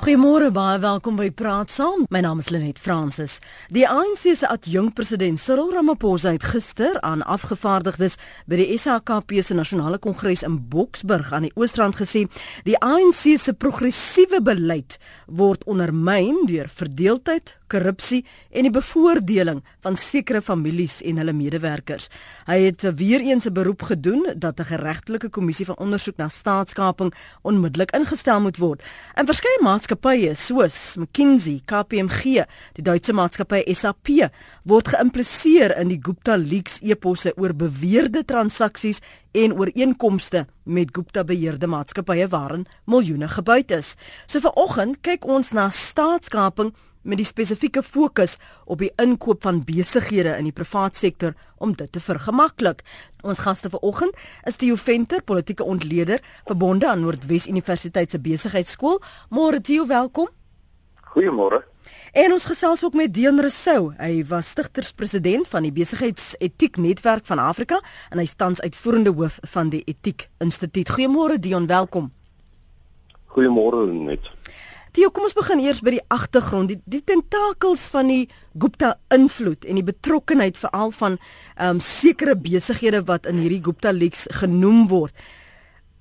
Goeiemôre baie welkom by Praat Saam. My naam is Lenet Fransis. Die ANC se adjunkpresident Cyril Ramaphosa het gister aan afgevaardigdes by die SHKP se nasionale kongres in Boksburg aan die Oosrand gesê, die ANC se progressiewe beleid word ondermyn deur verdeeldheid, korrupsie en die bevoordeling van sekere families en hulle medewerkers. Hy het weer eens 'n beroep gedoen dat 'n geregtelike kommissie van ondersoek na staatskaping onmiddellik ingestel moet word. In verskeie maatskappye soos McKinsey, KPMG, die Duitse maatskappy SAP, word geïmpliseer in die Gupta Leaks eposse oor beweerde transaksies en ooreenkomste met Gupta beheerde maatskappye waarin miljoene gebuit is. So vanoggend kyk ons na staatskaping met die spesifieke fokus op die inkoop van besighede in die privaat sektor om dit te vergemaklik. Ons gaste vanoggend is Theo Venter, politieke ontleder verbonde aan Noordwes Universiteit se besigheidskool. Môre Theo, welkom. Goeiemôre. En ons gesels ook met Deon Rousseau. Hy was stigterspresident van die Besigheidsetiek Netwerk van Afrika en hy tans uitvoerende hoof van die Etiek Instituut. Goeiemôre Deon, welkom. Goeiemôre net. Theo, kom ons begin eers by die agtergrond, die, die tentakels van die Gupta invloed en die betrokkeheid veral van ehm um, sekere besighede wat in hierdie Gupta leaks genoem word.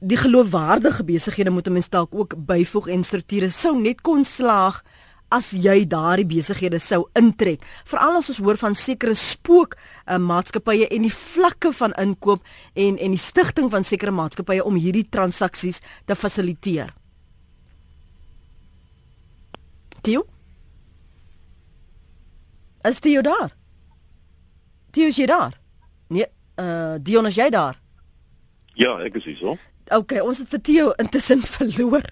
Die geloofwaardige besighede moet mense dalk ook byvoeg en strukture sou net kon slaag as jy daardie besighede sou intrek. Veral as ons hoor van sekere spook uh, maatskappye en die vlakke van inkoop en en die stigting van sekere maatskappye om hierdie transaksies te fasiliteer. Tio? Is Tio daar? Tio is jy daar? Nee, eh uh, Dion is jy daar? Ja, ek is hier so. OK, ons het vir Tio intussen verloor.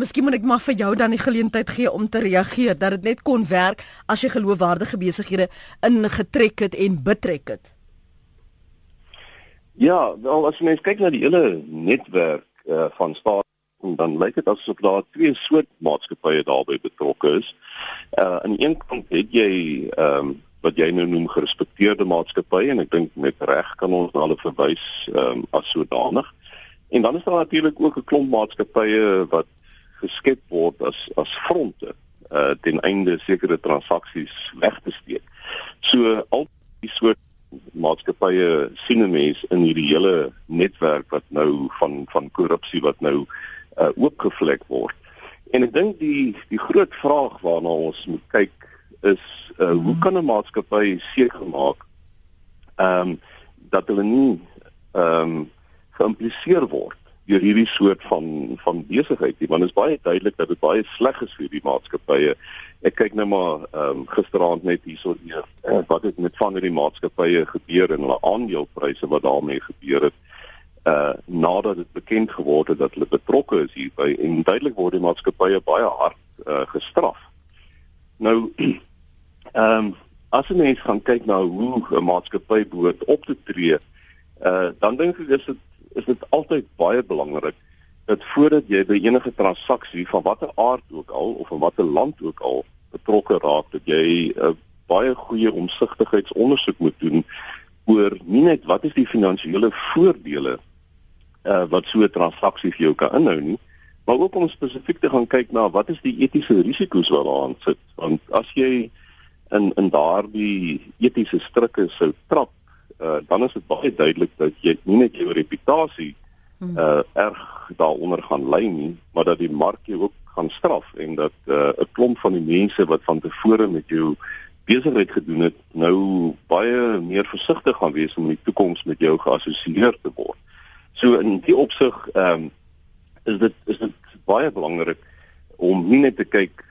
Miskien moet ek maar vir jou dan die geleentheid gee om te reageer dat dit net kon werk as jy geloofwaardige besighede ingetrek het en betrek het. Ja, wel as mens kyk na die hele netwerk uh, van staat en dan lyk dit asof daar twee soort maatskappye daarbey betrokke is. Uh aan die een kant het jy ehm um, wat jy nou noem gerespekteerde maatskappye en ek dink met reg kan ons hulle verwys ehm um, as sodanig. En dan is daar natuurlik ook 'n klomp maatskappye wat geskep word as as fronte uh ten einde sekere transaksies weg te steek. So al die soort maatskappye sien 'n mens in hierdie hele netwerk wat nou van van korrupsie wat nou uh, oopgevlek word. En ek dink die die groot vraag waarna ons moet kyk is uh, hoe kan 'n maatskappy seker maak ehm um, dat hulle nie ehm um, geïmpliseer word deur hierdie soort van van besigheid nie want dit is baie duidelik dat dit baie sleg is vir die maatskappye. Ek kyk nou maar ehm um, gisteraand net hierso hier uh, wat het met van hierdie maatskappye gebeur en hulle aandelepryse wat daarmee gebeur het uh nadat dit bekend geword het dat hulle betrokke is hierby en duidelik word die maatskappye baie hard uh gestraf. Nou ehm um, as 'n mens gaan kyk na hoe 'n maatskappy behoort op te tree, uh dan dink ek is dit is dit altyd baie belangrik dat voordat jy by enige transaksie van watter aard ook al of van watter land ook al betrokke raak, dat jy 'n uh, baie goeie omsigtigheidsondersoek moet doen oor nie net wat is die finansiële voordele uh, wat so 'n transaksie vir jou kan inhou nie, maar ook om spesifiek te gaan kyk na wat is die etiese risiko's wat daaraan sit. Want as jy in in daardie etiese strikke sou trap, uh, dan is dit baie duidelik dat jy nie net jou reputasie uh erg daaronder gaan lê nie, maar dat die mark jou ook gaan straf en dat 'n uh, klomp van die mense wat van tevore met jou besigheid gedoen het, nou baie meer versigtig gaan wees om in die toekoms met jou geassosieer te word. So in die opsig ehm um, is dit is dit baie belangrik om nie net te kyk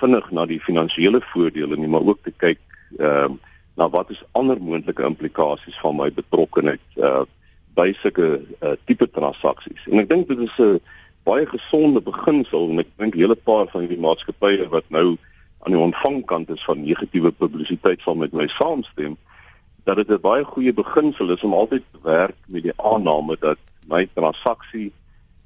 vinnig na die finansiële voordele nie, maar ook te kyk ehm um, na wat is ander moontlike implikasies van my betrokkeheid uh by sulke uh, tipe transaksies. En ek dink dit is 'n baie gesonde beginsel en ek dink 'n hele paar van hierdie maatskappye wat nou aan die ontvangkant is van negatiewe publisiteit sal met my saamstem dat dit 'n baie goeie beginsel is om altyd te werk met die aanname dat my transaksie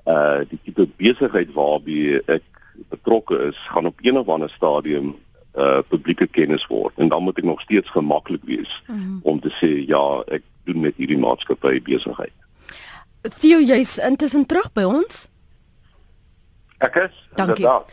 uh die tipe besigheid waarby ek betrokke is, gaan op een of ander stadium uh publieke kennis word en dan moet ek nog steeds gemaklik wees mm -hmm. om te sê ja, ek doen met hierdie maatskappy besigheid. Theo, jy's intussen terug by ons? Ek is. Dankie. Ehm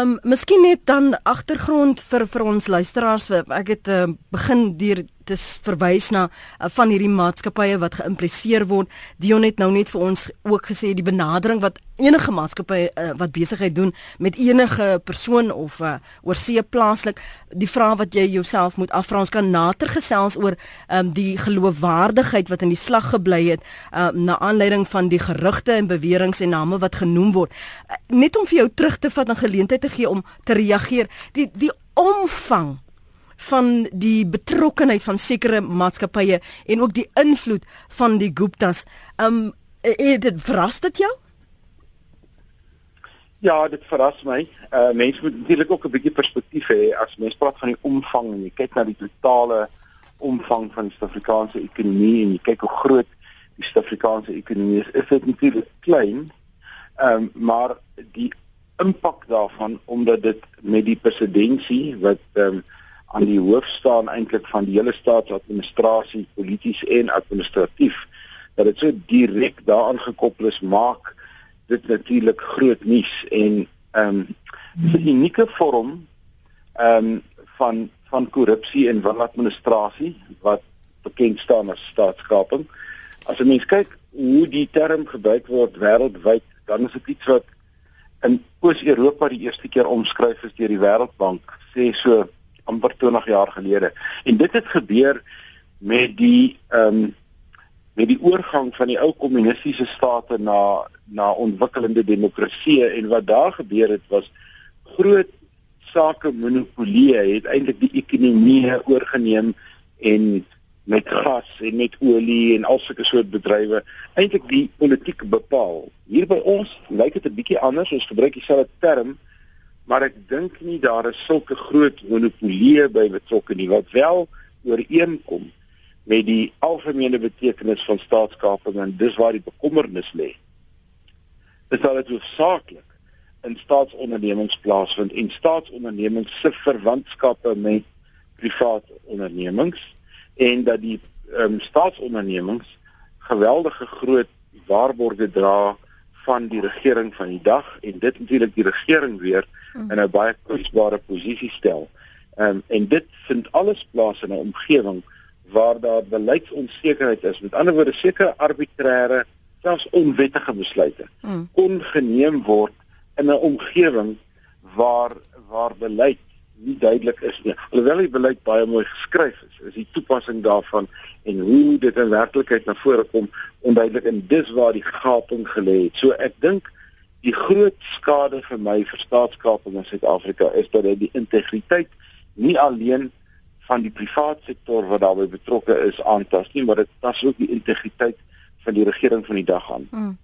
um, miskien net dan agtergrond vir vir ons luisteraars. Ek het uh, begin deur te verwys na uh, van hierdie maatskappye wat geïmpliseer word. Dion het nou net vir ons ook gesê die benadering wat enige maatskappy uh, wat besigheid doen met enige persoon of uh, oorsee plaaslik, die vraag wat jy jouself moet afvra, ons kan nader gesels oor um, die geloofwaardigheid wat in die slag gebly het um, na aanleiding van die gerugte en beweringe en name wat genoem word. Uh, net om vir jou terug te vat en geleentheid te gee om te reageer. Die die omvang van die betrokkenheid van sekere maatskappye en ook die invloed van die Guptas. Um het dit verras dit jou? Ja, dit verras my. Uh mense moet natuurlik ook 'n bietjie perspektief hê as mens praat van die omvang en jy kyk na die totale omvang van die Suid-Afrikaanse ekonomie en jy kyk hoe groot die Suid-Afrikaanse ekonomie is, is dit natuurlik klein. Ehm um, maar die impak daarvan omdat dit met die presidentsie wat ehm um, aan die hoof staan eintlik van die hele staatsadministrasie polities en administratief dat dit so direk daaraan gekoppel is maak dit natuurlik groot nuus en ehm um, 'n unieke vorm ehm um, van van korrupsie en wanadministrasie wat bekend staan as staatskaping. As 'n mens kyk hoe die term gebruik word wêreldwyd dan is dit iets wat in Oos-Europa die eerste keer omskryf is deur die Wêreldbank sê so amper 20 jaar gelede. En dit het gebeur met die ehm um, met die oorgang van die ou kommunistiese state na na ontwikkelende demokrasie en wat daar gebeur het was groot sake monopolie het eintlik die ekonomie oorgeneem en met gas en met olie en al sulke soort bedrywe eintlik die politiek bepaal. Hier by ons lyk dit 'n bietjie anders. Ons gebruik dieselfde term maar ek dink nie daar is sulke groot monopolie by betrokke nie wat wel ooreenkom met die algemene betekenis van staatskaping en dis waar die bekommernis lê. Dit sal dit hoofsaaklik in staatsondernemings plaasvind en staatsondernemings se verwantskappe met private ondernemings en dat die um, staatsondernemings geweldige groot waarborge dra van die regering van die dag en dit natuurlik die regering weer in 'n baie kwesbare posisie stel. Ehm um, en dit vind alles plaas in 'n omgewing waar daar beleidsonsekerheid is. Met ander woorde sekere arbitreëre, selfs onwettige besluite mm. kon geneem word in 'n omgewing waar waar beleid nie duidelik is nie. Alhoewel die beleid baie mooi geskryf is, is die toepassing daarvan en hoe dit in werklikheid na vore kom onduidelik en dis waar die gaping gelê het. So ek dink die groot skade vir my vir staatskaping in Suid-Afrika is dat dit die integriteit nie alleen van die private sektor wat daarbey betrokke is aantas nie, maar dit tas ook die integriteit van die regering van die dag aan. Hmm.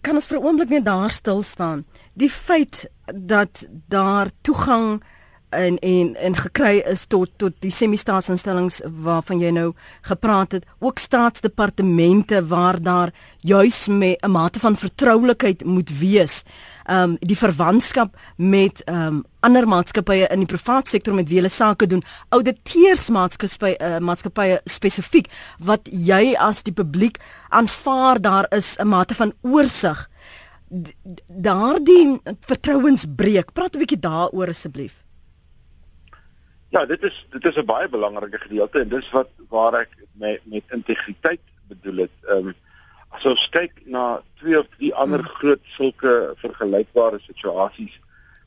Kan ons vir 'n oomblik net daar stil staan? Die feit dat daar toegang en en en gekry is tot tot die semi-staatsinstellings waarvan jy nou gepraat het, ook staatsdepartemente waar daar juis met 'n mate van vertroulikheid moet wees. Um die verwantskap met um ander maatskappye in die private sektor met wie hulle sake doen, ouditeursmaatskappye uh, maatskappye spesifiek wat jy as die publiek aanvaar daar is 'n mate van oorsig. Daardie vertrouensbreek, praat 'n bietjie daaroor asseblief. Ja, dit is dit is 'n baie belangrike gedeelte en dis wat waar ek met met integriteit bedoel het. Ehm um, as ons kyk na twee of drie ander hmm. groot sulke vergelykbare situasies,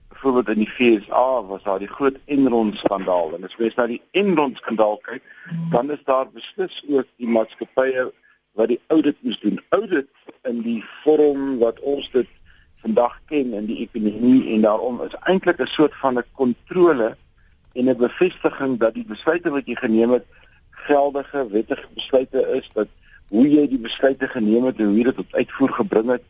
byvoorbeeld in die FSA was daar die groot Enron skandaal en as mens na die Enron skandaal kyk, dan is daar beslis ook die maatskappye wat die audit moes doen. Audit in die vorm wat ons dit vandag ken in die ekonomie en daarom is eintlik 'n soort van 'n kontrole en 'n bevestiging dat die besluite wat jy geneem het geldige wettige besluite is dat hoe jy die besluite geneem het en hoe dit tot uitvoer gebring het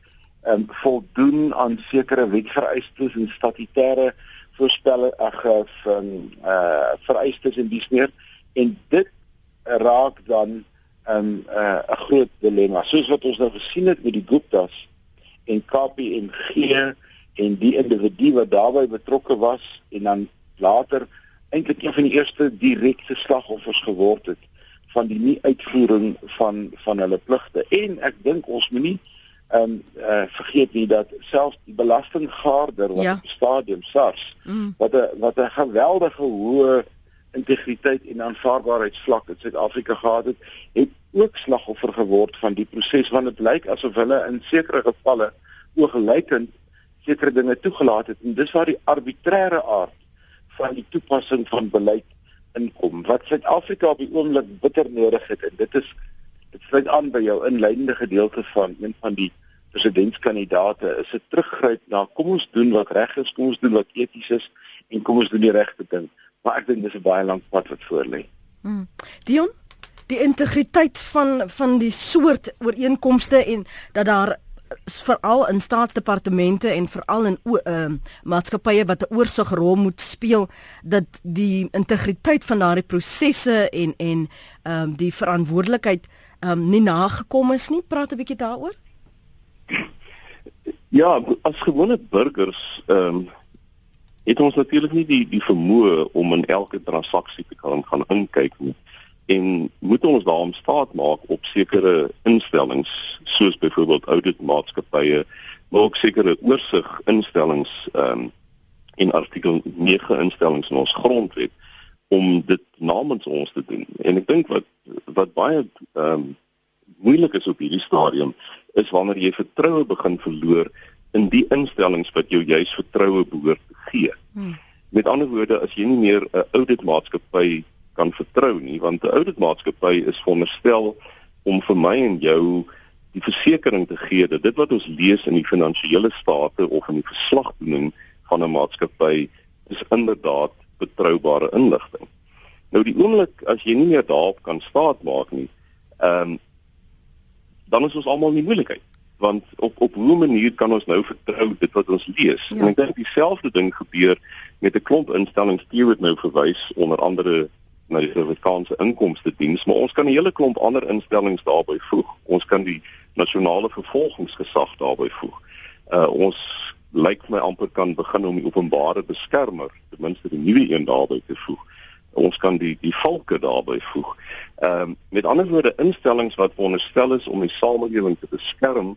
um, voldoen aan sekere wetvereistes en statutêre voorspelle ag van uh vereistes en dies meer en dit raak dan 'n um, uh, 'n groot dilemma. Soos wat ons nou gesien het met die Guptas en KPMG en die individu wat daarbey betrokke was en dan later eintlik een van die eerste direkte slagoffers geword het van die nie uitvoering van van hulle pligte en ek dink ons moet nie ehm um, uh, vergeet nie dat selfs die belastinggaarder wat ja. op stadium SARS mm. wat 'n wat 'n geweldige hoë integriteit en aanvaarbaarheidsvlak in Suid-Afrika gehad het, het ook slagoffer geword van die proses want dit lyk asof hulle in sekere gevalle oogluikend sekere dinge toegelaat het en dis waar die arbitreëre aard van die toepassing van beleid inkom wat Suid-Afrika op die oomblik bitter nodig het en dit is dit sluit aan by jou inleidende gedeelte van een van die presidentskandidaate is 'n teruggryp na kom ons doen wat reg is, kom ons doen wat eties is en kom ons doen die regte ding. Maar ek dink dis 'n baie lank pad wat voor lê. Hmm. Dion, die integriteit van van die soort ooreenkomste en dat daar veral in staatsdepartemente en veral in uh, maatskappye wat 'n oorsigrol moet speel dat die integriteit van daardie prosesse en en ehm um, die verantwoordelikheid ehm um, nie nagekom is nie. Praat 'n bietjie daaroor. Ja, as gewone burgers ehm um, het ons natuurlik nie die die vermoë om in elke transaksie te kan gaan inkyk nie en moet ons daarom staat maak op sekere instellings soos byvoorbeeld auditmaatskappye maar ook sekere oorsig instellings ehm um, in artikel 9 instellings in ons grondwet om dit namens ons te doen en ek dink wat wat baie ehm um, moeilik is op hierdie stadium is wanneer jy vertroue begin verloor in die instellings wat jou juis vertroue behoort te gee. Hmm. Met ander woorde, as jy nie meer 'n auditmaatskappy kan vertrou nie, want 'n auditmaatskappy is veronderstel om vir my en jou die versekering te gee dat dit wat ons lees in die finansiële state of in die verslagdoening van 'n maatskappy is inderdaad betroubare inligting. Nou die oomblik as jy nie meer daarop kan staat maak nie, ehm um, dan is ons almal in moeilikheid want op op hoe manier kan ons nou vertrou dit wat ons lees ja. en ek dink dieselfde ding gebeur met 'n klomp instellings die word nou verwys onder andere na die Suid-Afrikaanse inkomste diens maar ons kan 'n hele klomp ander instellings daarbey voeg. Ons kan die nasionale vervolgingsgesag daarbey voeg. Uh, ons lyk my amper kan begin om die openbare beskermer ten minste die nuwe een daarbey te voeg. Ons kan die die volke daarbey voeg. Ehm um, met ander woorde instellings wat veronderstel is om die samelewing te beskerm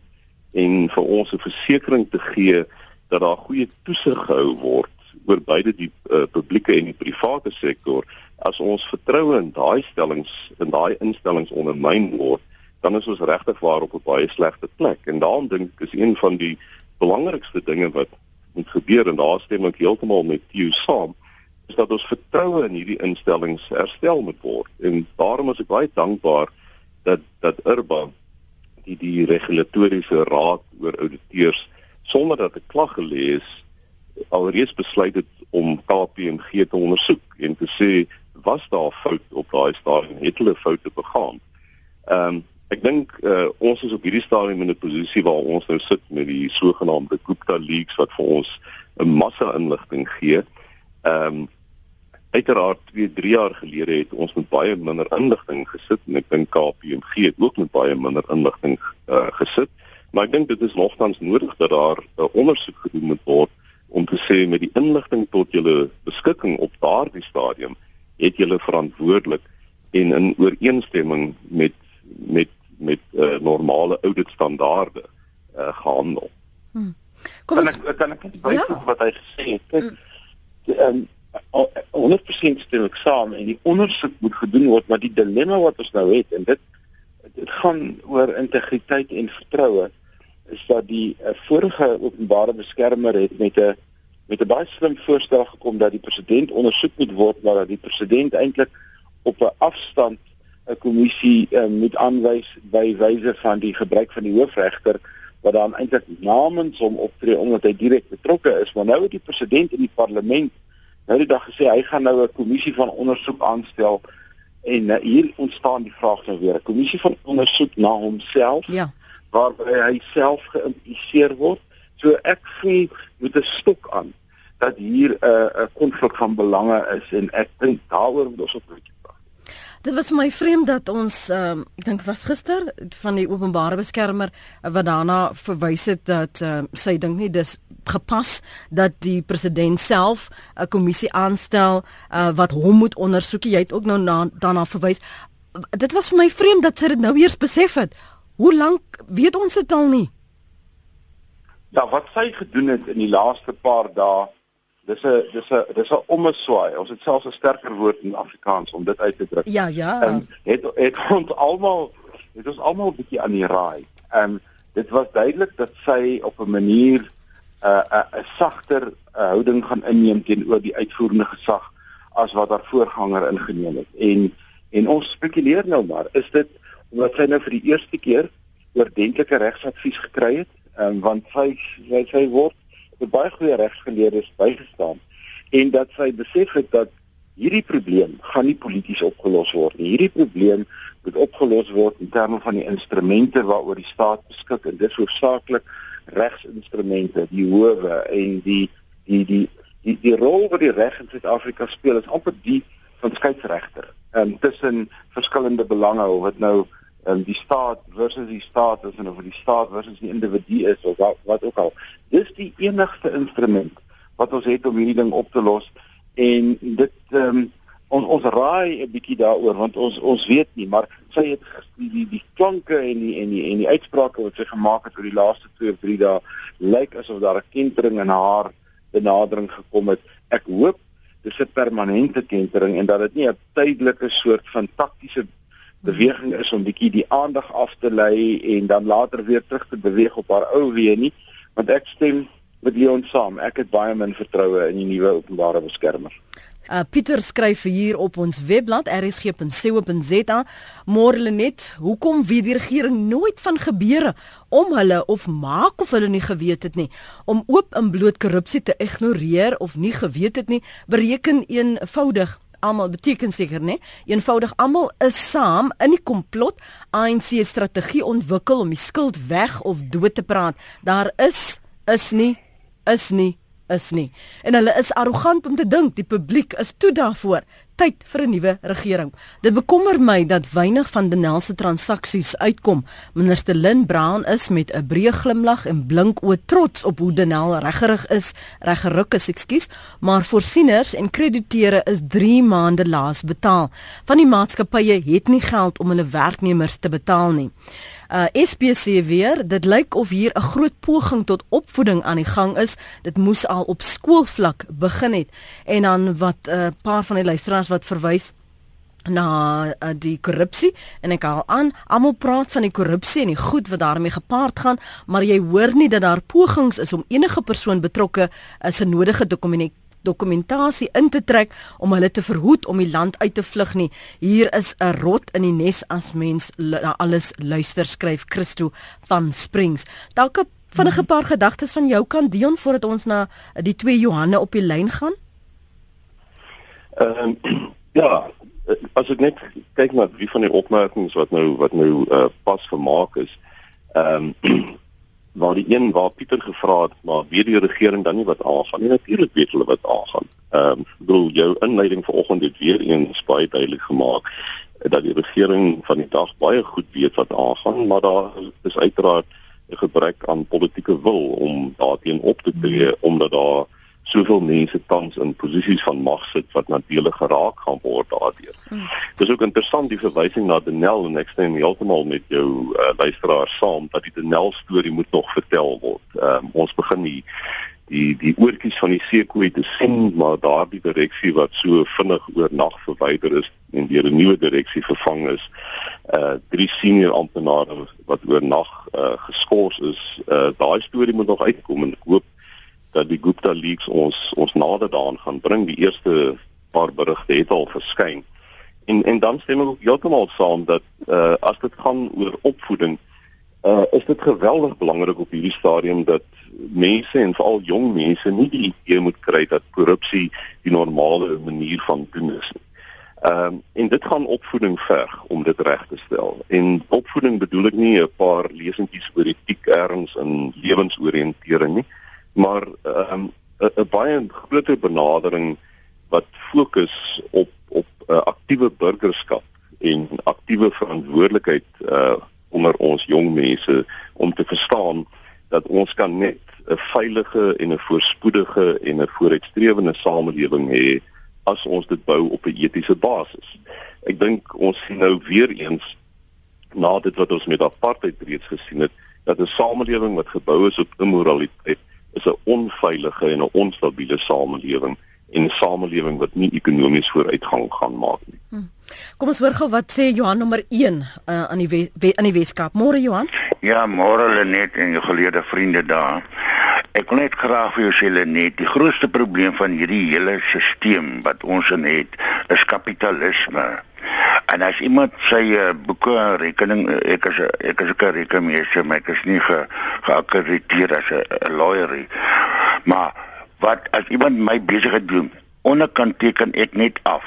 en vir ons 'n versekering te gee dat daar goeie toesig gehou word oor beide die uh, publieke en die private sektor. As ons vertroue in daai stellings en daai instellings ondermyn word, dan is ons regtig waar op 'n baie slegte plek. En daarom dink ek is een van die belangrikste dinge wat moet gebeur en daar stem ek heeltemal met jou saam is dat ons vertroue in hierdie instellings herstel moet word. En daarom is ek baie dankbaar dat dat Urban die die regulatoriese raad oor auditeurs sonder dat 'n klag gelê is alreeds besluit het om KPMG te ondersoek en te sê was daar fout op daai stadium het hulle foute begaan. Ehm um, ek dink uh, ons is op hierdie stadium in 'n posisie waar ons nou sit met die sogenaamde Gupta leaks wat vir ons 'n massa inligting gee. Ehm um, uiteraard 2, 3 jaar gelede het ons met baie minder inligting gesit en ek dink KPMG het ook met baie minder inligting uh, gesit. Maar ek dink dit is nogtans nodig dat daar 'n uh, ondersoek gedoen moet word om te sê met die inligting tot julle beskikking op daardie stadium het julle verantwoordelik en in ooreenstemming met met met uh, normale auditstandaarde uh, gehandel. Hmm. Kom ons kan ek kan ek ja? wat hy gesê het. Kyk, hmm. um, 100% stem ek saam en die ondersoek moet gedoen word maar die dilemma wat ons nou het en dit dit gaan oor integriteit en vertroue is dat die uh, vorige openbare beskermer het met 'n met 'n baie slim voorstel gekom dat die president ondersoek moet word maar dat die president eintlik op 'n afstand 'n kommissie uh, moet aanwys by wyse van die gebruik van die hoofregter wat dan eintlik namens hom optree omdat hy direk betrokke is. Maar nou het die president in die parlement nou die dag gesê hy gaan nou 'n kommissie van ondersoek aanstel. En uh, hier ontstaan die vraag nou weer. 'n kommissie van ondersoek na homself ja waarby hy self geïmpliseer word so ek voel met 'n stok aan dat hier 'n uh, 'n konflik van belange is en ek dink daaroor moet ons op kyk Dit was my vreemd dat ons ehm um, ek dink was gister van die openbare beskermer uh, wat daarna verwys het dat ehm uh, sy dink nie dis gepas dat die president self 'n kommissie aanstel uh, wat hom moet ondersoek. Jy het ook nou na, daarna verwys. Dit was vir my vreemd dat sy dit nou eers besef het. Hoe lank weet ons dit al nie? Ja, wat sy gedoen het in die laaste paar dae, dis 'n dis 'n dis 'n omeswaai. Ons het selfs 'n sterker woord in Afrikaans om dit uit te druk. Ja, ja. En het het ons almal het ons almal 'n bietjie aan die raai. En dit was duidelik dat sy op 'n manier 'n uh, 'n 'n sagter uh, houding gaan inneem teenoor die uitvoerende gesag as wat haar voorganger ingeneem het. En en ons spekuleer nou maar, is dit omdat sy nou vir die eerste keer oordentlike regsadvies gekry het? Um, want sy sy, sy word vir baie goeie regsgeleerdes bygestaan en dat sy besef het dat hierdie probleem gaan nie polities opgelos word nie. Hierdie probleem moet opgelos word in terme van die instrumente waaroor die staat beskik en dis hoofsaaklik regsinstrumente, die howe en die die die die die rol wat die reg in Suid-Afrika speel is amper die van skeieregter. Ehm um, tussen verskillende belange of dit nou um, die staat versus die staat is en of die staat versus die individu is of wat, wat ook al. Dis die enigste instrument wat ons het om hierdie ding op te los en dit um, ons ons raai 'n bietjie daaroor want ons ons weet nie maar sy het die die, die klanke en die en die en die uitsprake wat sy gemaak het oor die laaste 2 of 3 dae lyk asof daar 'n kentering in haar benadering gekom het. Ek hoop dis 'n permanente kentering en dat dit nie 'n tydelike soort van taktiese beweging is om bietjie die aandag af te lei en dan later weer terug te beweeg op haar ou weë nie want ek stem met Leon saam. Ek het baie min vertroue in die nuwe openbare beskermer. Uh, Pieter skryf hier op ons webblad rsg.co.za Morlenet, hoekom weet die regering nooit van gebeure om hulle of maak of hulle nie geweet het nie? Om oop en bloot korrupsie te ignoreer of nie geweet het nie bereken eenvoudig almal beteken seker nê eenvoudig almal is saam in die komplot. ANC strategie ontwikkel om die skuld weg of dood te praat. Daar is is nie is nie is nie en hulle is arrogant om te dink die publiek is toe daarvoor tyd vir 'n nuwe regering. Dit bekommer my dat weinig van Denel se transaksies uitkom. Minister Lynn Brown is met 'n breë glimlag en blink oë trots op hoe Denel reggerig is, reggeruk is, ekskuus, maar voorsieners en krediteure is 3 maande laas betaal. Van die maatskappye het nie geld om hulle werknemers te betaal nie. Uh SPC weer, dit lyk of hier 'n groot poging tot opvoeding aan die gang is. Dit moes al op skoolvlak begin het. En dan wat 'n uh, paar van die luisteraars wat verwys na uh, die korrupsie en ek haal aan almal praat van die korrupsie en die goed wat daarmee gepaard gaan maar jy hoor nie dat daar pogings is om enige persoon betrokke is 'n nodige dokument dokumentasie in te trek om hulle te verhoed om die land uit te vlug nie. Hier is 'n rot in die nes as mens na alles luister skryf Christo van Springs. Dalk 'n vinnige mhm. paar gedagtes van jou kant Dion voordat ons na die twee Johanne op die lyn gaan. Ehm um, ja, as ek net kyk na wie van die opmerkings wat nou wat nou uh, pas gemaak is. Ehm um, waar die een waar Pieter gevra het maar weet die regering dan nie wat aangaan nie natuurlik weet hulle wat aangaan. Ehm um, bedoel jou inleiding vanoggend het weer eens baie duidelik gemaak dat die regering van die dag baie goed weet wat aangaan maar daar is uiteraard 'n gebrek aan politieke wil om daarteen op te tree omdat daar soveel mense tans in posisies van mag sit wat nadelig geraak gaan word daardeur. Hmm. Dis ook interessant die verwysing na Denel en ek stem heeltemal met jou uh, luisteraar saam dat die Denel storie moet nog vertel word. Um, ons begin die die die oortjies van die seekoei te sien maar daardie direksie wat so vinnig oor nag verwyder is en deur 'n nuwe direksie vervang is uh drie senior amptenare wat oor nag uh geskort is uh daai storie moet nog uitkom en ek hoop dat die Gupta leaks ons ons nader daaraan gaan bring. Die eerste paar berigte het al verskyn. En en dan stem ek ook heeltemal saam dat uh as dit gaan oor opvoeding, uh is dit geweldig belangrik op hierdie stadium dat mense en veral jong mense nie die idee moet kry dat korrupsie die normale manier van doen is nie. Ehm um, en dit gaan opvoeding verg om dit reg te stel. En opvoeding bedoel ek nie 'n paar lesentjies oor etiek erns en lewensoriëntering nie maar ehm um, 'n baie groter benadering wat fokus op op uh, aktiewe burgerskap en aktiewe verantwoordelikheid uh onder ons jong mense om te verstaan dat ons kan net 'n veilige en 'n voorspoedige en 'n vooruitstrewende samelewing hê as ons dit bou op 'n etiese basis. Ek dink ons sien nou weer eens na dit wat ons met apartheid reeds gesien het, dat 'n samelewing wat gebou is op immoraliteit is 'n onveilige en 'n onstabiele samelewing en 'n samelewing wat nie ekonomies vooruitgang gaan maak nie. Hmm. Kom ons hoor gou wat sê Johan nommer 1 uh, aan die we, we, aan die Weskaap. Môre Johan? Ja, môre Lenet en jou geleerde vriende daar. Ek wil net graag vir jou sê Lenet, die grootste probleem van hierdie hele stelsel wat ons in het, is kapitalisme. En as iemand sy uh, boeke en rekening ek is ek is 'n rekenmeester, maar ek is nie ge, geakkrediteer as 'n lawyer nie. Maar wat as iemand my besigheid doen, onderkant teken ek net af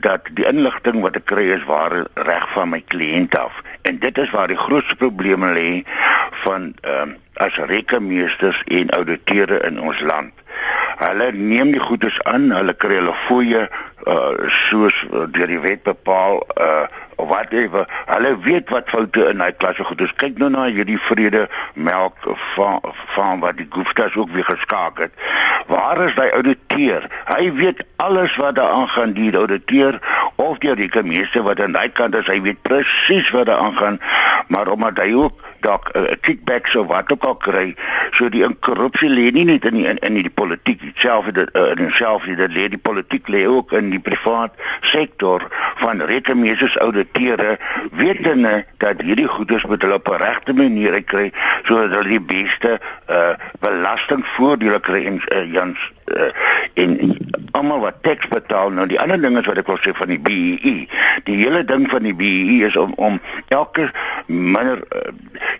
dat die inligting wat ek kry is waar reg van my kliënt af en dit is waar die grootste probleme lê van ehm um, as rekenmeesters en ouditeure in ons land. Hulle neem die goedes aan, hulle kry hulle fooie uh soos uh, deur die wet bepaal uh wat ewe hulle weet wat foute in hy klasse goed is. Kyk nou na hierdie vrede melk van van wat die Gupta's ook weer geskaak het. Waar is daai ouditeur hy weet alles wat daar aangaan die ouditeur of die rekenmeester wat aan daai kant is hy weet presies wat daar aangaan. Maar omdat hy ook dalk 'n uh, kickback so wat ook al kry so die korrupsie lê nie net in die, in, in die politiek self dit uh, in self dit lê die politiek lê ook in die privaat sektor van rekenmeesters ouditeure wetende dat hierdie goederes moet hulle op 'n regte manier kry sodat hulle die beste uh, belastingvoordele kry en uh, Jans uh, en almal wat teks betaal nou die ander ding is wat ek wil sê van die BEE e. die hele ding van die BEE e is om om elke minder uh,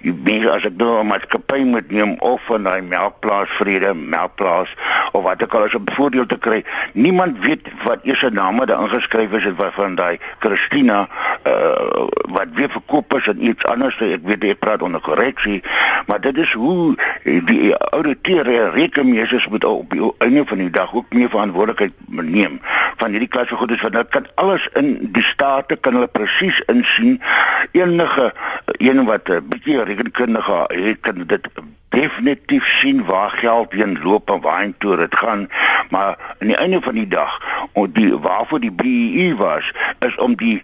mense as ek nou 'n maatskappy moet neem of van daai melkplaas vrede melkplaas of wat ek al as 'n voordeel te kry niemand weet wat eers se name daar ingeskryf is wat van daai Christina uh, wat weer verkoop is en iets anders ek weet ek praat onder korreksie maar dit is hoe die ouditeure rekenmeesters moet op die einde van die dag ook meer verantwoordelikheid neem van hierdie klas van goedes want hulle kan alles in die state kan hulle presies insien. Enige een wat 'n bietjie rekenkundige het kan dit definitief sien waar geld heen loop en waarheen dit gaan. Maar aan die einde van die dag om die waarvoor die BEE e was is om die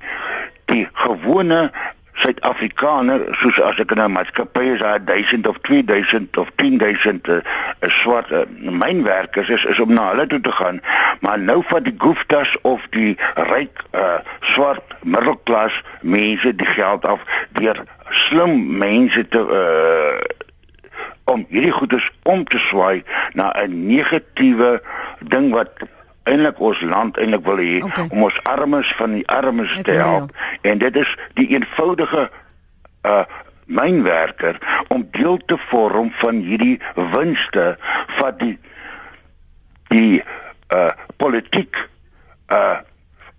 die gewone Suid-Afrikaner soos as ek in 'n maatskappy is daar 1000 of 2000 of 10000 'n uh, swart uh, mynwerkers is is om na hulle toe te gaan. Maar nou vat die Guptas of die ryk uh, swart middelklas mense die geld af deur slim mense te uh, om hierdie goedes om te swaai na 'n negatiewe ding wat eintlik ons land eintlik wil hê okay. om ons armes van die armes te help en dit is die eenvoudige uh mynwerker om deel te vorm van hierdie winste van die die uh politiek uh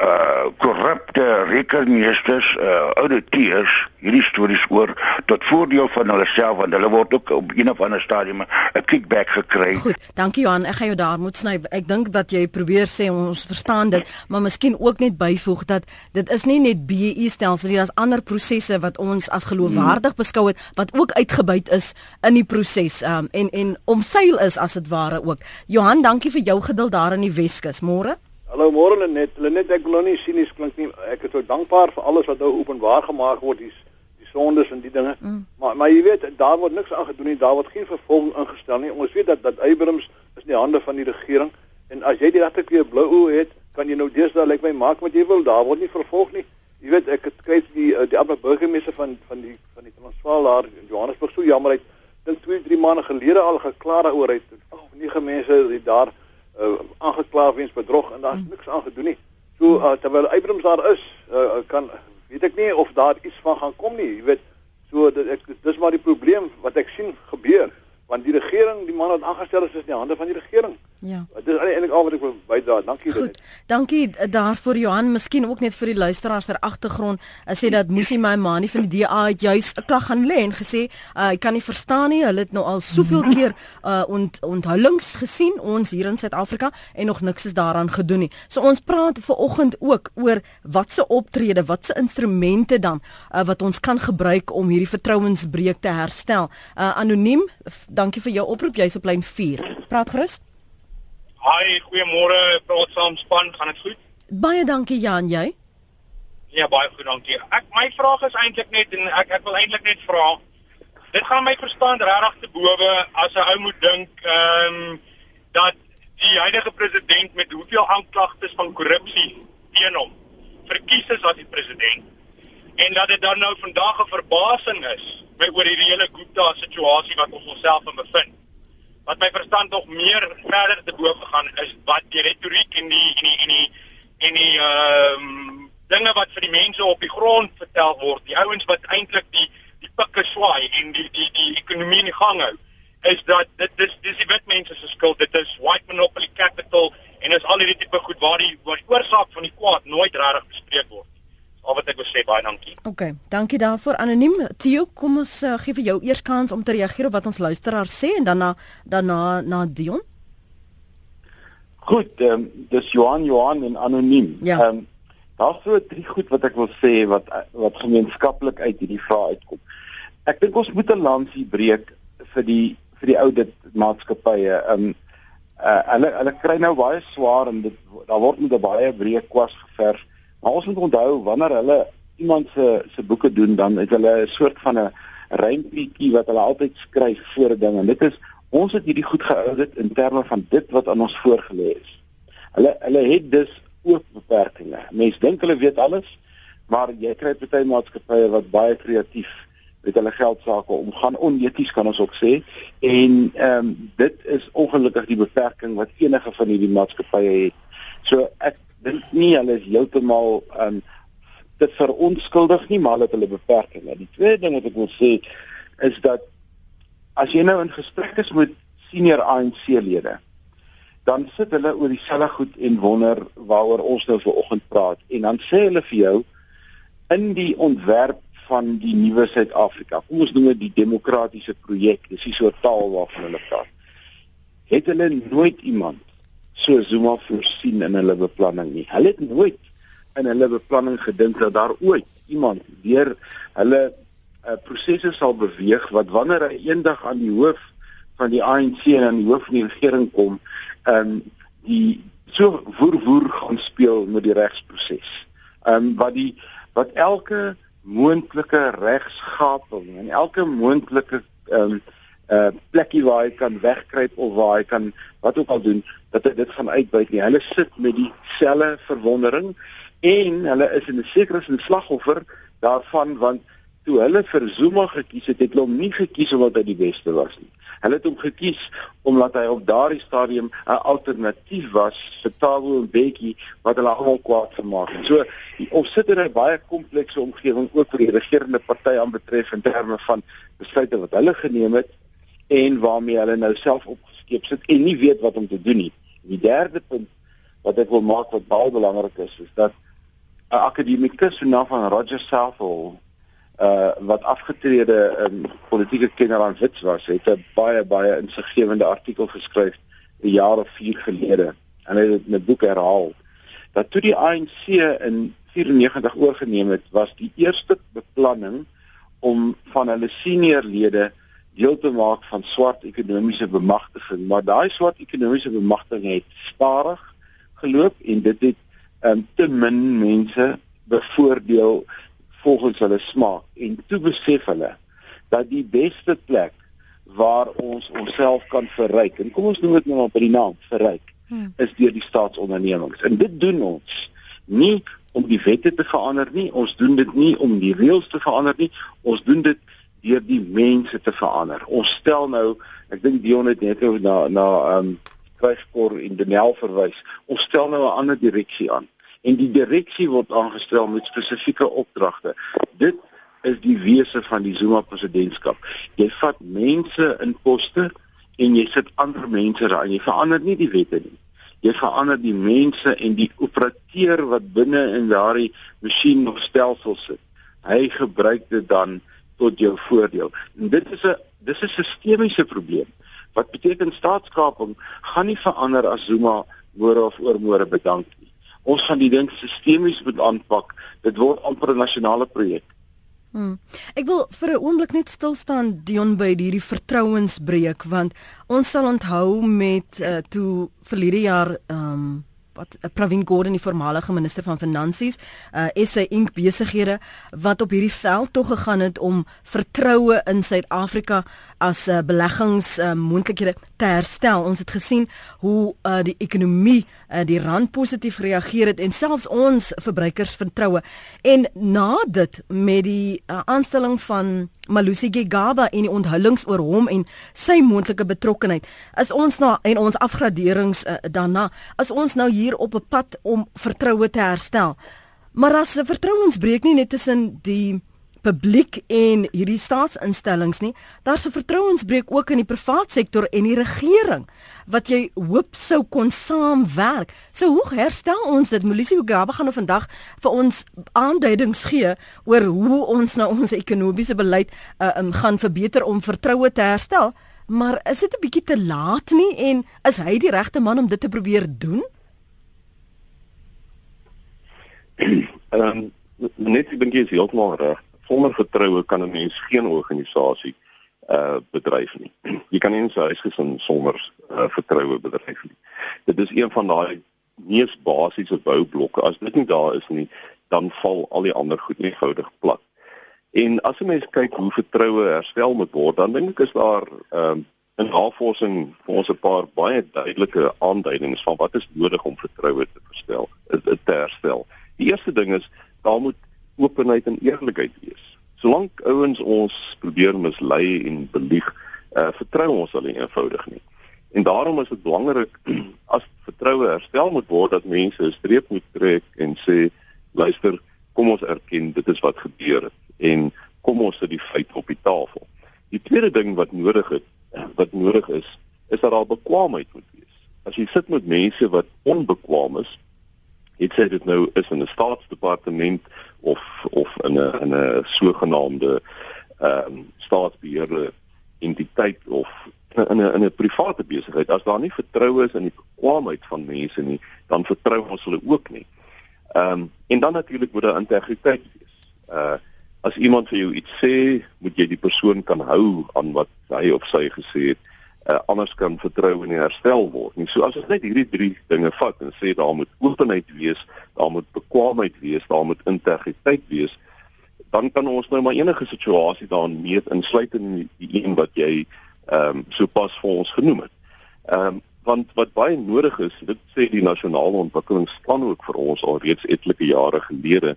uh korrupte rekenmeesters, uh auditeurs hierdie stories oor tot voordeel van hulle self want hulle word ook op een of ander stadium 'n kickback gekry. Goed, dankie Johan. Ek gaan jou daar moet sny. Ek dink dat jy probeer sê ons verstaan dit, maar miskien ook net byvoeg dat dit is nie net BEE stelsel nie, daar's ander prosesse wat ons as geloofwaardig hmm. beskou het wat ook uitgebuit is in die proses um, en en omseil is as dit ware ook. Johan, dankie vir jou geduld daar in die Weskus. Môre Hallo môre Lenet. Lenet ek glo nie sinies klink nie. Ek is so dankbaar vir alles wat nou openbaar gemaak word, die die sondes en die dinge. Mm. Maar maar jy weet, daar word niks aangedoen nie. Daar word geen vervolging ingestel nie. Ons weet dat dat Abrams is in die hande van die regering en as jy die regte keer blou oë het, kan jy nou deesdae lyk like my maak wat jy wil. Daar word nie vervolg nie. Jy weet, ek het skryf die eh, die ander burgemeester van van die van die Transvaal daar in Johannesburg so jammer uit dink 2, 3 maande gelede al geklaar daaroor uit. Ag, oh, nege mense het daar uh, aangekla weens bedrog en daar's mm. niks aan gedoen nie. So uh, terwyl Abrams daar is, uh, kan weet ek nie of daar iets van gaan kom nie. Jy weet, so dit ek dis maar die probleem wat ek sien gebeur want die regering, die man wat aangestel is, is in die hande van die regering. Ja. Dit is eintlik al wat ek wil bydra. Dankie Goed, dit. Dankie eh, daarvoor Johan, miskien ook net vir die luisteraars ter agtergrond. Ek sê dat Musi my ma nie van die DA het juis 'n klag gaan lê en gesê, uh, ek kan nie verstaan nie, hulle het nou al soveel keer uh ont onthullings gesien ons hier in Suid-Afrika en nog niks is daaraan gedoen nie. So ons praat ver oggend ook oor watse optrede, watse instrumente dan uh, wat ons kan gebruik om hierdie vertrouensbreuk te herstel. Uh anoniem, dankie vir jou oproep, jy's op lyn 4. Praat gerus. Hi, goeiemôre. Praat saam span, gaan dit goed? Baie dankie Jan, jy? Ja, baie goed, dankie. Ek my vraag is eintlik net en ek ek wil eintlik net vra dit gaan my verstand regtig te bowe as 'n ou moet dink ehm um, dat die huidige president met hoeveel aanklagtes van korrupsie teen hom verkies is as die president en dat dit dan nou vandag 'n verbasing is by oor hierdie hele Gupta situasie wat ons onsself in bevind. Wat my verstand nog meer verder te bowe gaan is wat die retoriek en die en die en die en die ehm um, dinge wat vir die mense op die grond vertel word, die ouens wat eintlik die die pikke swaai en die die die ekonomie in gang hou is dat dit dis dis die wit mense se skuld. Dit is white monopoly capital en is al hierdie tipe goed waar die waar die oorsaak van die kwaad nooit regtig bespreek word al wat ek wil sê baie dankie OK dankie daarvoor anoniem Theo kom ons uh, gee vir jou eers kans om te reageer op wat ons luisteraar sê en dan na daarna na Dion Goed ehm um, dis Johan Johan en anoniem ehm ja. um, Daar's so drie goed wat ek wil sê wat wat gemeenskaplik uit hierdie vraag uitkom. Ek dink ons moet 'n lansie breek vir die vir die ou dit maatskappye. Um uh, hulle hulle kry nou baie swaar en dit daar word met 'n baie breë kwas gevers. Maar ons moet onthou wanneer hulle iemand se se boeke doen dan het hulle 'n soort van 'n rympietjie wat hulle altyd skryf voor 'n ding en dit is ons het hierdie goed geaudit in terme van dit wat aan ons voorgelê is. Hulle hulle het dus ook beperkings. Mense dink hulle weet alles, maar jy kry baie maatskappye wat baie kreatief met hulle geld sake omgaan, oneties kan ons ook sê. En ehm um, dit is ongelukkig die beperking wat enige van hierdie maatskappye het. So ek dink nie hulle is heeltemal um, te veronskuldig nie, maar hulle het hulle beperkings. Die tweede ding wat ek wil sê is dat as jy nou in gesprek is met senior ANC-lede, dan sit hulle oor dieselfde goed en wonder waaroor ons nou vanoggend praat en dan sê hulle vir jou in die ontwerp van die nuwe Suid-Afrika kom ons noem dit die demokratiese projek dis die soort taal waarvan hulle praat het hulle nooit iemand so Zuma voorsien in hulle beplanning nie hulle het nooit in hulle beplanning gedink dat daar ooit iemand deur hulle uh, prosesse sal beweeg wat wanneer hy eendag aan die hoof van die ANC en aan die hoof van die regering kom ehm um, die so woer woer gaan speel met die regsproses. Ehm um, wat die wat elke moontlike regsgaping en elke moontlike ehm um, uh plekkie waar hy kan wegkruip of waar hy kan wat ook al doen dat hy dit gaan uitbuit nie. Hulle sit met dieselfde verwondering en hulle is in 'n sekere sin slagoffer daarvan want toe hulle vir Zuma gekies het, het hulle hom nie gekies omdat hy die beste was nie. Hulle het hom gekies omdat hy op daardie stadium 'n alternatief was vir Thabo Mbeki wat hulle almal kwaad gemaak het. So ons sit in 'n baie komplekse omgewing ook vir die regerende party aanbetref in terme van besluite wat hulle geneem het en waarmee hulle nou self opgeskep sit en nie weet wat om te doen nie. Die derde punt wat ek wil maak wat baie belangrik is, is dat 'n akademikus so na van Roger Southall uh wat afgetrede um, politieke kenner aan Wits was, het 'n baie baie insiggewende artikel geskryf 'n jaar of 4 gelede en hy het dit in 'n boek herhaal dat toe die ANC in 94 oorgeneem het, was die eerste beplanning om van hulle seniorlede deel te maak van swart ekonomiese bemagtiging, maar daai swart ekonomiese bemagtiging het stadig geloop en dit het um, te min mense bevoordeel volgens hulle smaak en toe besef hulle dat die beste plek waar ons onsself kan verryk en kom ons noem dit nou maar by die naam verryk hmm. is deur die staatsondernemings en dit doen ons nie om die wette te verander nie ons doen dit nie om die reëls te verander nie ons doen dit deur die mense te verander ons stel nou ek dink Dion het net nou na na ehm um, Kruiskor en Denel verwys ons stel nou 'n ander direksie aan en die direksie word aangestel met spesifieke opdragte. Dit is die wese van die Zuma presidentskap. Jy vat mense in poste en jy sit ander mense daar en jy verander nie die wette nie. Jy verander die mense en die operateur wat binne in daardie masjien of stelsel sit. Hy gebruik dit dan tot jou voordeel. En dit is 'n dis 'n sistemiese probleem. Wat beteken staatskaping gaan nie verander as Zuma môre of oormôre bedank nie ons gaan die ding sistemies moet aanpak. Dit word amper 'n nasionale projek. Hmm. Ek wil vir 'n oomblik net stil staan Dion by hierdie vertrouensbreuk want ons sal onthou met uh, toe verlede jaar ehm um, wat uh, Pravin Gordhan die voormalige minister van finansies uh, SA Inc besighede wat op hierdie veld toe gegaan het om vertroue in Suid-Afrika as uh, beleggings uh, moontlikhede te herstel. Ons het gesien hoe uh, die ekonomie uh, die rand positief gereageer het en selfs ons verbruikers vertroue en na dit met die uh, aanstelling van Malusi Gigaba en die onthullings oor hom en sy moontlike betrokkeheid. Is ons na en ons afgraderings uh, daarna, as ons nou hier op 'n pad om vertroue te herstel. Maar as 'n vertrouensbreek nie net tussen die publiek en hierdie staatsinstellings nie. Daar's 'n vertrouensbreuk ook in die privaat sektor en die regering wat jy hoop sou kon saamwerk. So hoe herstel ons dit? Molisi Ugaba gaan nou vandag vir ons aanduidings gee oor hoe ons nou ons ekonomiese beleid uh, um, gaan verbeter om vertroue te herstel. Maar is dit 'n bietjie te laat nie en is hy die regte man om dit te probeer doen? Ehm um, net ek dink jy is heeltemal reg sonder vertroue kan 'n mens geen organisasie uh bedryf nie. Jy kan nie 'n huisgesin sonder uh, vertroue bedryf nie. Dit is een van daai mees basiese boublokke. As dit nie daar is nie, dan val al die ander goed eenvoudig plat. En as 'n mens kyk hoe vertroue herstel moet word, dan dink ek is daar ehm uh, in navorsing vir ons 'n paar baie duidelike aanduidings van wat is nodig om vertroue te herstel, te herstel. Die eerste ding is daar moet openheid en eerlikheid wees. Solank ouens ons probeer mislei en belieg, uh, vertrou ons hulle eenvoudig nie. En daarom is dit belangrik as vertroue herstel moet word dat mense 'n streep moet trek en sê luister, kom ons erken dit is wat gebeur het en kom ons sit die feit op die tafel. Die tweede ding wat nodig is, wat nodig is, is dat daar bekwaamheid moet wees. As jy sit met mense wat onbekwaam is, het sê dit nou is in 'n staatsdepartement of of in 'n in 'n sogenaamde ehm um, staatsbeheerde entiteit of in 'n in 'n private besigheid as daar nie vertroue is in die bekwaamheid van mense nie dan vertrou ons hulle ook nie. Ehm um, en dan natuurlik moet daar integriteit wees. Uh as iemand vir jou iets sê, moet jy die persoon kan hou aan wat hy of sy gesê het uh, anders kan vertroue nie herstel word nie. So as ons net hierdie drie dinge vat en sê daar moet openheid wees, daar moet bekwaamheid wees, daar moet integriteit wees, dan kan ons nou maar enige situasie daarin meet insluitend in die een wat jy ehm um, sopas vir ons genoem het. Ehm um, want wat baie nodig is, dit sê die nasionale ontwikkelingsplan ook vir ons al reeds etlike jare gelede,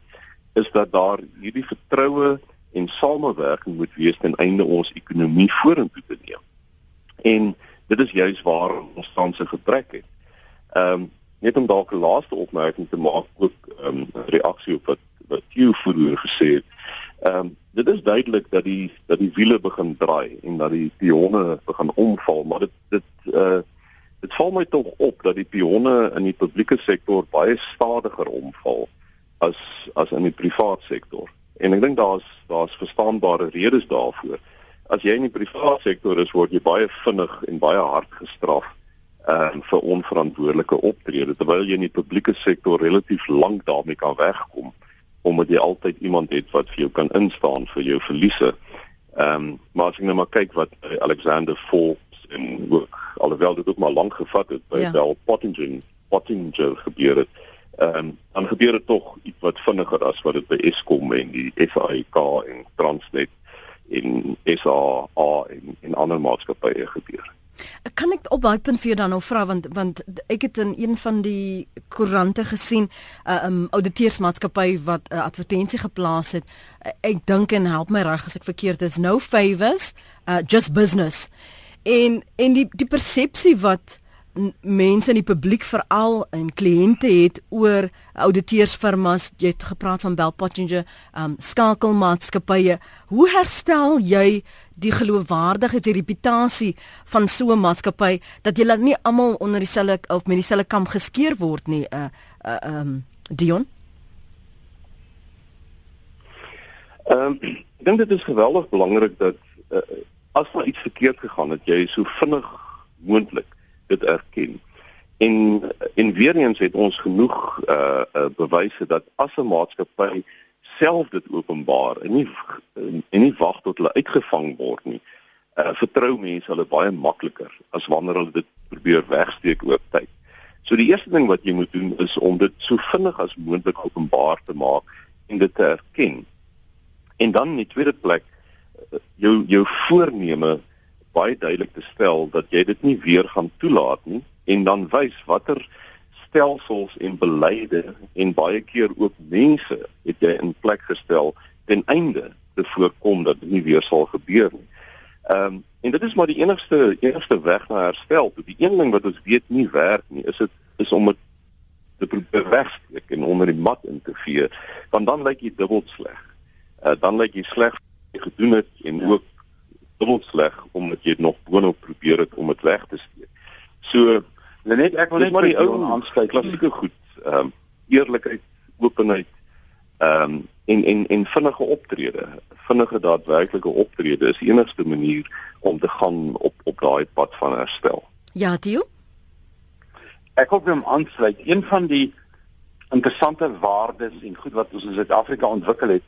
is dat daar hierdie vertroue en samewerking moet wees ten einde ons ekonomie vorentoe te neem. En dit is juis waar ons tans 'n gebrek het. Ehm um, net om dalk 'n laaste opmerking te maak ook ehm um, reaksie op wat wat jy vroeër gesê het. Ehm um, dit is duidelik dat die dat die wiele begin draai en dat die pionne begin omval, maar dit dit uh dit val my tog op dat die pionne in die publieke sektor baie stadiger omval as as in die privaat sektor. En ek dink daar's daar's verstaanbare redes daarvoor as jy in die private sektor is, word jy baie vinnig en baie hard gestraf ehm uh, vir onverantwoordelike optrede terwyl jy in die publieke sektor relatief lank daarmee kan wegkom omdat jy altyd iemand het wat vir jou kan instaan vir jou verliese. Ehm um, maar as jy nou maar kyk wat uh, Alexander Forbes en ook alhoewel dit ook maar lank gevat het by ja. Bell Pottinger Pottinger gebeur het. Ehm um, dan gebeur dit tog iets wat vinniger as wat dit by Eskom en die SAIK en Transnet en SA en en ander maatskappye gebeur. Kan ek op daai punt vir jou dan nou vra want want ek het in een van die koerante gesien 'n uh, um, auditeursmaatskappy wat 'n uh, advertensie geplaas het. Uh, ek dink en help my reg as ek verkeerd is. No favors, uh, just business. En en die die persepsie wat mense in die publiek veral en kliënte het oor ouditeursfirmas jy het gepraat van Bell Pottinger um skakelmaatskappye. Hoe herstel jy die geloofwaardigheid die reputasie van so 'n maatskappy dat jy nie almal onder dieselfde of met dieselfde kam geskeer word nie uh, uh um Dion? Ehm um, ek dink dit is geweldig belangrik dat uh, as daar iets verkeerd gegaan het jy so vinnig moontlik dit erken. En en weer eens het ons genoeg uh, uh bewyse dat as 'n maatskappy self dit openbaar en nie en nie wag tot hulle uitgevang word nie, uh vertrou mense hulle baie makliker as wanneer hulle dit probeer wegsteek oor tyd. So die eerste ding wat jy moet doen is om dit so vinnig as moontlik openbaar te maak en dit te erken. En dan in die tweede plek jou jou voorneme baie duidelik te stel dat jy dit nie weer gaan toelaat nie en dan wys watter stelsels en beleide en baie keer ook mense het jy in plek gestel ten einde te voorkom dat dit nie weer sal gebeur nie. Ehm um, en dit is maar die enigste enigste weg na herstel. Die een ding wat ons weet nie werk nie, is dit is om dit te probeer wegsteek en onder die mat in te vee, want dan lyk jy dubbel sleg. Uh, dan lyk jy sleg gedoen het en ja. ook dubbel sleg omdat jy nog boonop probeer het om dit weg te steek. So net ek wil net maar die ou aansluit klassieke goed, ehm um, eerlikheid, openheid, ehm um, en en en vinnige optrede vinnige daadwerklike optrede is die enigste manier om te gaan op op daai pad van herstel. Ja, Tio. Ek hoop hom aansluit. Een van die interessante waardes en goed wat ons in Suid-Afrika ontwikkel het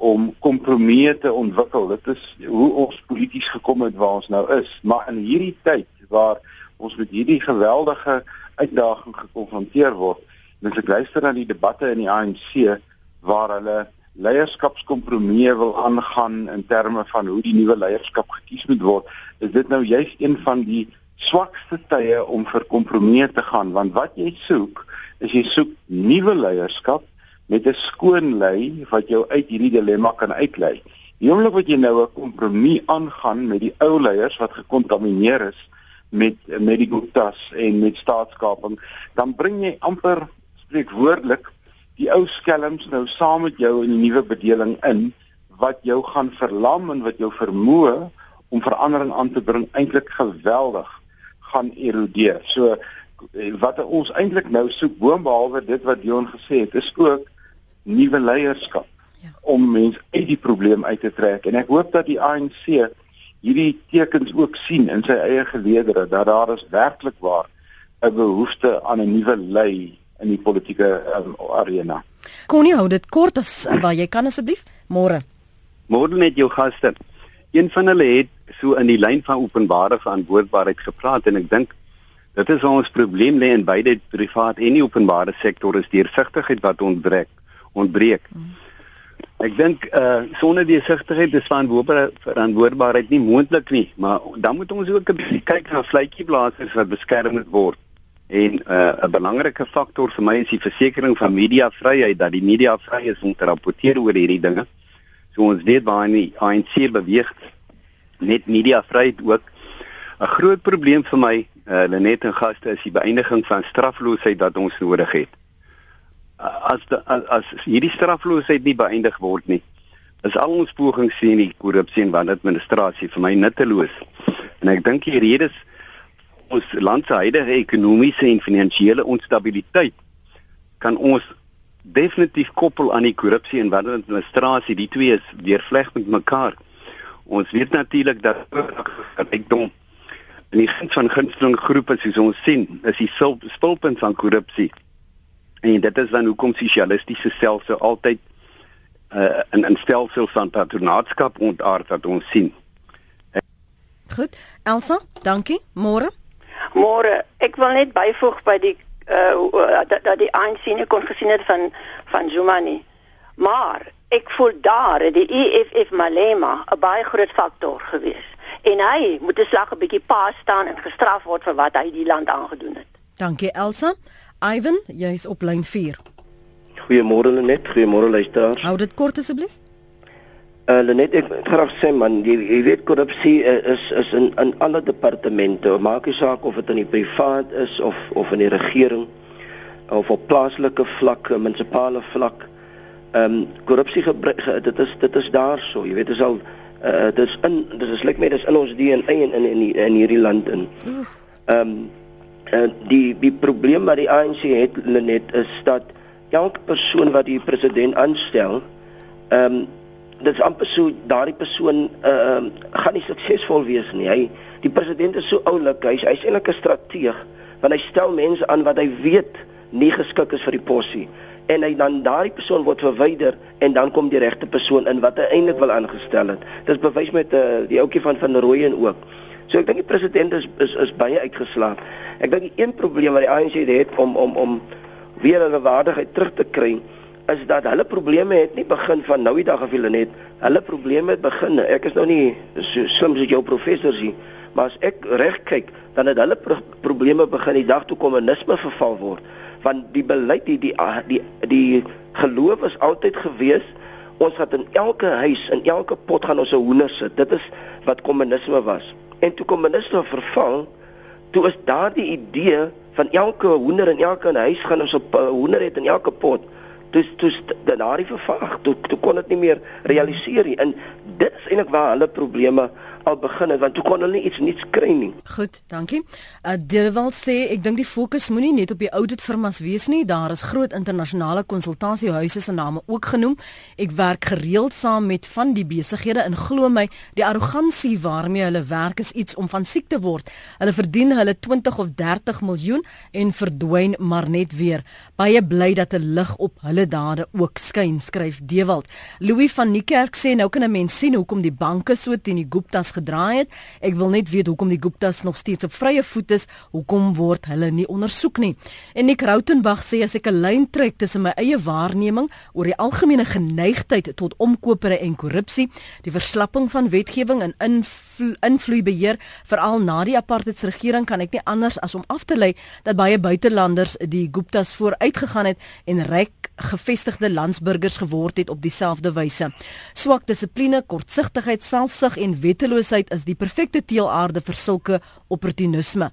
om kompromieë te ontwikkel. Dit is hoe ons polities gekom het waar ons nou is. Maar in hierdie tyd waar ons met hierdie geweldige uitdaging gekonfronteer word, mens ek luister na die debatte in die ANC waar hulle leierskapskompromieë wil aangaan in terme van hoe die nuwe leierskap gekies moet word, is dit nou juist een van die swakste tye om vir kompromieë te gaan want wat jy soek is jy soek nuwe leierskap met 'n skoon lei wat jou uit hierdie dilemma kan uitlei. Die oomblik wat jy nou 'n kompromie aangaan met die ou leiers wat gekontamineer is met met die Guptas en met staatskaping, dan bring jy amper spreekwoordelik die ou skelms nou saam met jou in die nuwe bedeling in wat jou gaan verlam en wat jou vermoë om verandering aan te bring eintlik geweldig gaan erodeer. So wat ons eintlik nou soek boonbehalwe dit wat Dion gesê het, is ook nuwe leierskap ja. om mense uit die probleem uit te trek en ek hoop dat die ANC hierdie tekens ook sien in sy eie geleedere dat daar is werklik waar 'n behoefte aan 'n nuwe lei in die politieke um, arena. Konnie hou dit kort as waar jy kan asseblief. Môre. Môre net jou gaste. Een van hulle het so in die lyn van openbare verantwoordbaarheid gepraat en ek dink dit is ons probleem lê in beide privaat en die openbare sektor is deursigtigheid wat ontbreek. Ontbreek. Ek dink uh sonder die sigtigheid is van verantwoordbaarheid nie moontlik nie, maar dan moet ons ook 'n bietjie kyk na vletjieblassers wat beskerm moet word. En uh, 'n belangrike faktor vir my is die versekering van mediavryheid dat die media vry is om te rapporteer oor hierdie dinge. So ons weet waar die ANC beweeg net mediavryheid ook 'n groot probleem vir my uh, Lenet en gaste is die beëindiging van strafloosheid wat ons nodig het. As de, as, as hierdie strafloosheid nie beëindig word nie, is al ons pogings sien die korrupsie en wanadministrasie vir my nutteloos. En ek dink die rede is ons land se huidige ekonomiese en finansiële onstabiliteit kan ons definitief koppel aan die korrupsie en wanneer administrasie die twee is deurvleg met mekaar. Ons weet natuurlik dat rykdom in die guns van gunsteling groepe soos ons sien, is die spulpunt van korrupsie. En dit is dan hoekom sosialistiese stelsels altyd uh, in 'n stelsel van patronaatskap ontaard wat ons sien. Goed, Elsa, dankie. Môre Môre, ek wil net byvoeg by die uh dat dat die ANC nie kon gesien het van van Zuma nie. Maar ek voel daar die EFF Malema 'n baie groot faktor gewees. En hy moet 'n slag 'n bietjie pa staan en gestraf word vir wat hy die land aangedoen het. Dankie Elsa. Ivan, jy's op lyn 4. Goeiemôre Lenet, goeiemôre luisteraars. Hou dit kort asseblief. Uh, net ek graag sê man, jy, jy weet korrupsie uh, is is in in alle departemente. Maak nie saak of dit in die privaat is of of in die regering of op plaaslike vlak, munisipale vlak. Ehm um, korrupsie gebruik dit is dit is daarso. Jy weet dit is al uh, dit is in dit is lyk my dis in ons DNA in in in, in hierdie land in. Ehm um, uh, die die probleem wat die ANC het net is dat elke persoon wat die president aanstel ehm um, dit is amper so daardie persoon uh gaan nie suksesvol wees nie. Hy die president is so oulik. Hy's hy's eintlik 'n strateeg want hy stel mense aan wat hy weet nie geskik is vir die posie en hy dan daardie persoon word verwyder en dan kom die regte persoon in wat hy eintlik wil aangestel het. Dis bewys met uh, die ouetjie van van Rooyen ook. So ek dink die president is is is baie uitgeslaap. Ek dink die een probleem wat die ANC het om om om weer hulle waardigheid terug te kry is dat hulle probleme het nie begin van nou die dag of hulle net hulle probleme het begin. Ek is nou nie so slim soos jou professor sien, maar as ek reg kyk, dan het hulle pro probleme begin die dag toe kommunisme verval word. Want die beleid die die die die, die geloof is altyd gewees ons gaan in elke huis in elke pot gaan ons 'n hoender sit. Dit is wat kommunisme was. En toe kommunisme verval, toe is daardie idee van elke hoender in elke huis gaan ons 'n hoender het in elke pot. Dis dis daardie vervaag. Toe, toe kon dit nie meer realiseer nie. En dit is eintlik waar hulle probleme al begin het want toe kon hulle nie iets nuuts kry nie. Goed, dankie. Uh Dewald sê ek dink die fokus moenie net op die audit firmas wees nie. Daar is groot internasionale konsultasiehuise se name ook genoem. Ek werk gereeld saam met van die besighede en glo my, die arrogansie waarmee hulle werk is iets om van siek te word. Hulle verdien hulle 20 of 30 miljoen en verdwyn maar net weer. Baie bly dat 'n lig op hulle dade ook skyn, skryf Dewald. Louis van Niekerk sê nou kan 'n mens sien hoekom die banke so teen die Guptas gedraai het. Ek wil net weet hoekom die Guptas nog steeds op vrye voet is. Hoekom word hulle nie ondersoek nie? En Nick Rautenbach sê as ek 'n lyn trek tussen my eie waarneming oor die algemene geneigtheid tot omkopery en korrupsie, die verslapping van wetgewing en invlo invloeibeheer veral na die apartheidsregering kan ek nie anders as om af te lei dat baie buitelanders die Guptas vooruitgegaan het en ryk gevestigde landsburgers geword het op dieselfde wyse. Swak dissipline, kortsigtigheid, selfsug en wetteloosheid werkloosheid is die perfekte teelaarde vir sulke opportunisme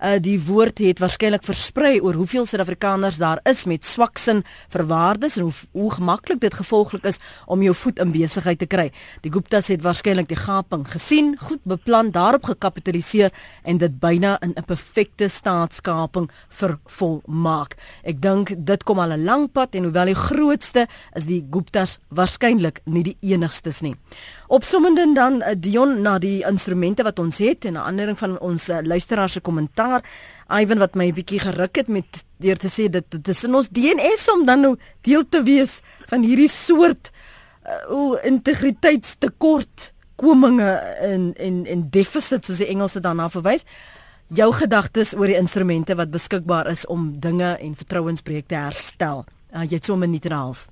uh, die woord het waarskynlik versprei oor hoeveel Suid-Afrikaners daar is met swak sin vir waardes en hoe, hoe gemaklik dit gevolglik is om jou voet in besigheid te kry. Die Guptas het waarskynlik die gaping gesien, goed beplan, daarop gekapitaliseer en dit byna in 'n perfekte staatskaping vervolmaak. Ek dink dit kom al 'n lang pad en hoewel die grootste is die Guptas waarskynlik nie die enigstes nie. Opsommende dan uh, Dion na die instrumente wat ons het en 'n ander van ons uh, luisteraars se kommentaar. Ivan wat my 'n bietjie geruk het met deur te sê dit dit is in ons DNS om dan nou deel te wees van hierdie soort uh, o integriteitstekort kominge en en en deficit soos die Engelse daarna verwys. Jou gedagtes oor die instrumente wat beskikbaar is om dinge en vertrouensbreuk te herstel. Uh, jy het so 'n minuut en 'n half.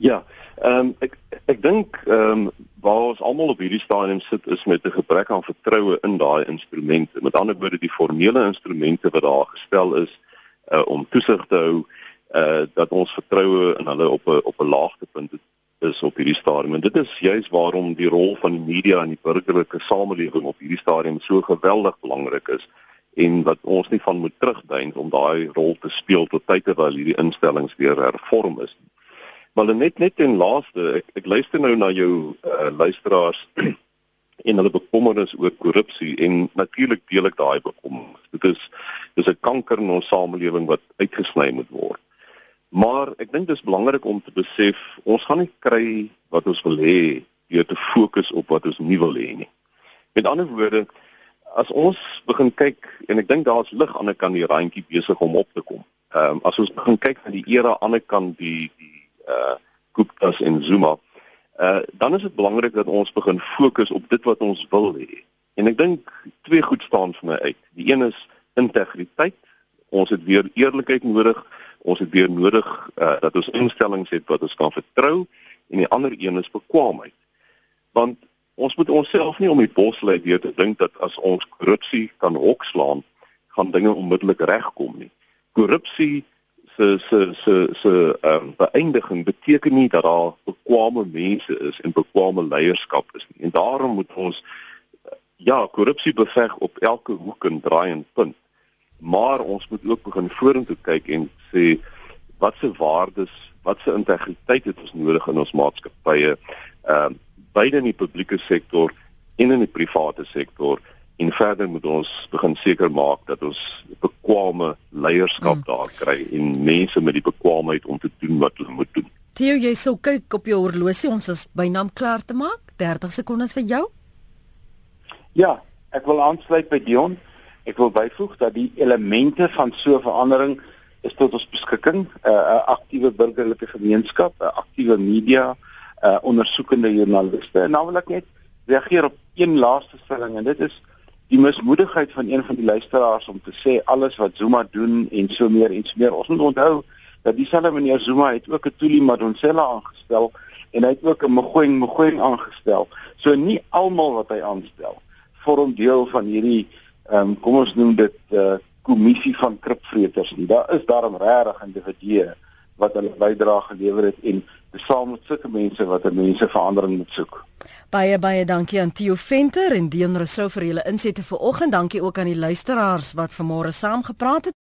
Ja, ehm um, ek ek dink ehm um, waar ons almal op hierdie stadium sit is met 'n gebrek aan vertroue in daai instrumente. Met ander woorde die formele instrumente wat daar gestel is uh, om toesig te hou uh dat ons vertroue in hulle op 'n op 'n laagtepunt is op hierdie stadium. En dit is juis waarom die rol van die media en die burgerlike samelewing op hierdie stadium so geweldig belangrik is en dat ons nie van moet terugdink om daai rol te speel tot tyd terwyl hierdie instellings weer hervorm is. Maar net net en laaste, ek ek luister nou na jou uh, luisteraars en hulle bekommernis oor korrupsie en natuurlik deel ek daai bekommernis. Dit is dis 'n kanker in ons samelewing wat uitgesny moet word. Maar ek dink dis belangrik om te besef ons gaan nie kry wat ons wil hê deur te fokus op wat ons nie wil hê nie. Met ander woorde, as ons begin kyk en ek dink daar's lig aan die kant die randjie besig om op te kom. Ehm um, as ons begin kyk na die era aan die kant die die uh Guptas en Zuma. Uh dan is dit belangrik dat ons begin fokus op dit wat ons wil hê. En ek dink twee goed staan vir my uit. Die een is integriteit. Ons het weer eerlikheid nodig. Ons het weer nodig uh dat ons instellings het wat ons kan vertrou en die ander een is bekwaamheid. Want ons moet onsself nie om die bos lei deur te dink dat as ons korrupsie kan hokslaan, gaan dinge onmiddellik regkom nie. Korrupsie se se se se ehm um, beëindiging beteken nie dat daar bekwame mense is en bekwame leierskap is nie. En daarom moet ons ja, korrupsie beveg op elke hoek en draai en punt. Maar ons moet ook begin vorentoe kyk en sê wat se waardes, wat se integriteit het ons nodig in ons maatskappye ehm um, beide in die publieke sektor en in die private sektor en verder moet ons begin seker maak dat ons bekwame leierskap mm. daar kry en mense met die bekwaamheid om te doen wat hulle moet doen. Theo, jy sou kyk op jou horlosie, ons is byna klaar te maak. 30 sekondes vir jou. Ja, ek wil aansluit by Dion. Ek wil byvoeg dat die elemente van so 'n verandering is tot ons beskikking, 'n uh, aktiewe burgerlike gemeenskap, 'n aktiewe media, 'n uh, ondersoekende joernaliste. En nou wil ek net reageer op een laaste stelling en dit is die mismoedigheid van een van die luisteraars om te sê alles wat Zuma doen en so meer en so meer. Ons moet onthou dat dieselfde meneer Zuma het ook 'n Tuli Madonsela aangestel en hy het ook 'n Mogoeng Mogoeng aangestel. So nie almal wat hy aanstel vorm deel van hierdie ehm um, kom ons noem dit 'n uh, kommissie van kripvreters nie. Daar is daarom regtig individue wat hulle bydrae gelewer het en saam met sulke mense wat 'n mense verandering moet soek. Baie baie dankie aan Theo Venter en Deon Rousseau vir julle insette vanoggend. Dankie ook aan die luisteraars wat vanmôre saam gepraat het.